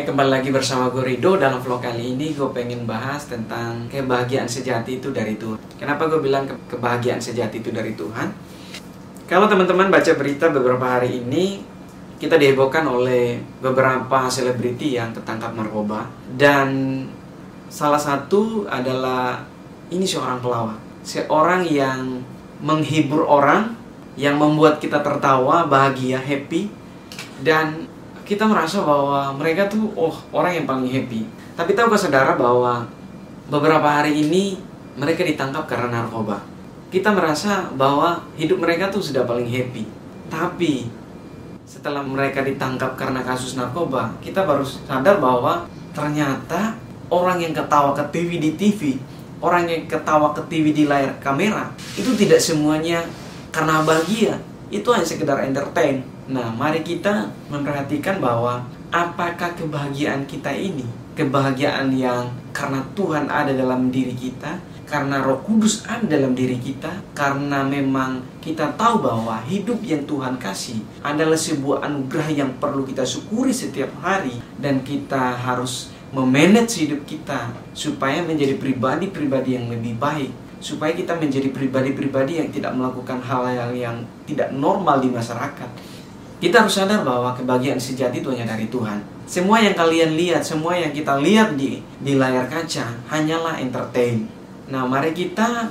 kembali lagi bersama gue Rido. Dalam vlog kali ini gue pengen bahas tentang kebahagiaan sejati itu dari Tuhan. Kenapa gue bilang ke kebahagiaan sejati itu dari Tuhan? Kalau teman-teman baca berita beberapa hari ini Kita dihebohkan oleh beberapa selebriti yang tertangkap narkoba. Dan salah satu adalah ini seorang pelawak. Seorang yang menghibur orang Yang membuat kita tertawa, bahagia, happy Dan kita merasa bahwa mereka tuh oh orang yang paling happy. Tapi tahukah saudara bahwa beberapa hari ini mereka ditangkap karena narkoba. Kita merasa bahwa hidup mereka tuh sudah paling happy. Tapi setelah mereka ditangkap karena kasus narkoba, kita baru sadar bahwa ternyata orang yang ketawa ke TV di TV, orang yang ketawa ke TV di layar kamera, itu tidak semuanya karena bahagia. Itu hanya sekedar entertain. Nah, mari kita memperhatikan bahwa apakah kebahagiaan kita ini kebahagiaan yang karena Tuhan ada dalam diri kita, karena Roh Kudus ada dalam diri kita, karena memang kita tahu bahwa hidup yang Tuhan kasih adalah sebuah anugerah yang perlu kita syukuri setiap hari dan kita harus memanage hidup kita supaya menjadi pribadi-pribadi yang lebih baik supaya kita menjadi pribadi-pribadi yang tidak melakukan hal-hal yang tidak normal di masyarakat kita harus sadar bahwa kebahagiaan sejati itu hanya dari Tuhan. Semua yang kalian lihat, semua yang kita lihat di di layar kaca hanyalah entertain. Nah, mari kita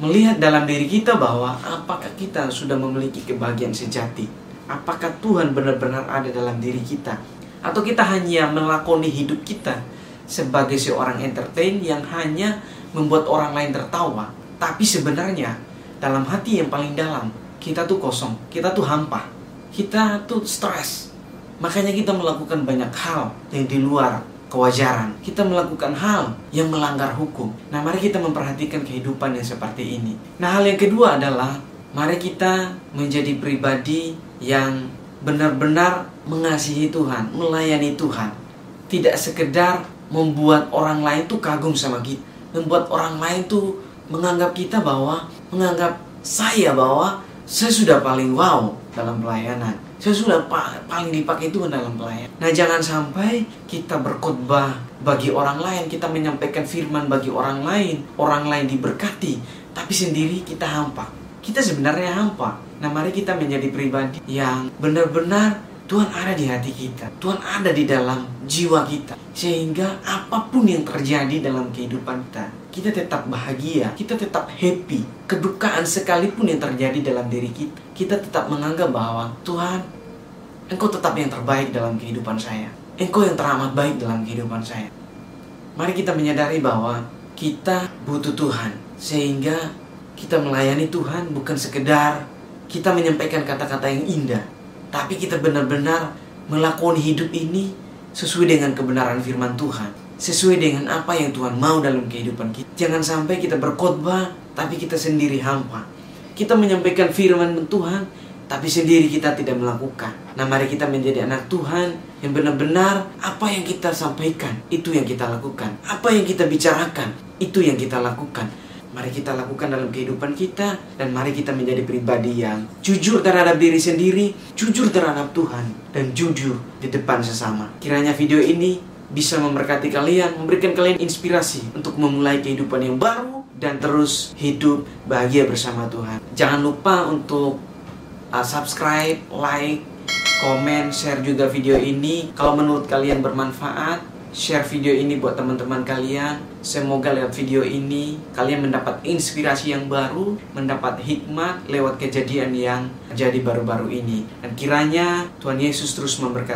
melihat dalam diri kita bahwa apakah kita sudah memiliki kebahagiaan sejati? Apakah Tuhan benar-benar ada dalam diri kita? Atau kita hanya melakoni hidup kita sebagai seorang entertain yang hanya membuat orang lain tertawa, tapi sebenarnya dalam hati yang paling dalam kita tuh kosong, kita tuh hampa kita tuh stres. Makanya kita melakukan banyak hal yang di luar kewajaran. Kita melakukan hal yang melanggar hukum. Nah, mari kita memperhatikan kehidupan yang seperti ini. Nah, hal yang kedua adalah mari kita menjadi pribadi yang benar-benar mengasihi Tuhan, melayani Tuhan. Tidak sekedar membuat orang lain tuh kagum sama kita, membuat orang lain tuh menganggap kita bahwa menganggap saya bahwa saya sudah paling wow dalam pelayanan. Saya sudah pa paling dipakai Tuhan dalam pelayanan. Nah, jangan sampai kita berkhotbah bagi orang lain, kita menyampaikan firman bagi orang lain, orang lain diberkati, tapi sendiri kita hampa. Kita sebenarnya hampa. Nah, mari kita menjadi pribadi yang benar-benar Tuhan ada di hati kita. Tuhan ada di dalam jiwa kita. Sehingga apa pun yang terjadi dalam kehidupan kita, kita tetap bahagia, kita tetap happy. Kedukaan sekalipun yang terjadi dalam diri kita, kita tetap menganggap bahwa Tuhan, Engkau tetap yang terbaik dalam kehidupan saya. Engkau yang teramat baik dalam kehidupan saya. Mari kita menyadari bahwa kita butuh Tuhan, sehingga kita melayani Tuhan bukan sekedar kita menyampaikan kata-kata yang indah, tapi kita benar-benar melakoni hidup ini sesuai dengan kebenaran firman Tuhan sesuai dengan apa yang Tuhan mau dalam kehidupan kita. Jangan sampai kita berkhotbah tapi kita sendiri hampa. Kita menyampaikan firman Tuhan tapi sendiri kita tidak melakukan. Nah, mari kita menjadi anak Tuhan yang benar-benar apa yang kita sampaikan itu yang kita lakukan. Apa yang kita bicarakan itu yang kita lakukan. Mari kita lakukan dalam kehidupan kita dan mari kita menjadi pribadi yang jujur terhadap diri sendiri, jujur terhadap Tuhan dan jujur di depan sesama. Kiranya video ini bisa memberkati kalian, memberikan kalian inspirasi untuk memulai kehidupan yang baru dan terus hidup bahagia bersama Tuhan. Jangan lupa untuk uh, subscribe, like, komen, share juga video ini. Kalau menurut kalian bermanfaat, share video ini buat teman-teman kalian. Semoga lewat video ini kalian mendapat inspirasi yang baru, mendapat hikmat lewat kejadian yang terjadi baru-baru ini. Dan kiranya Tuhan Yesus terus memberkati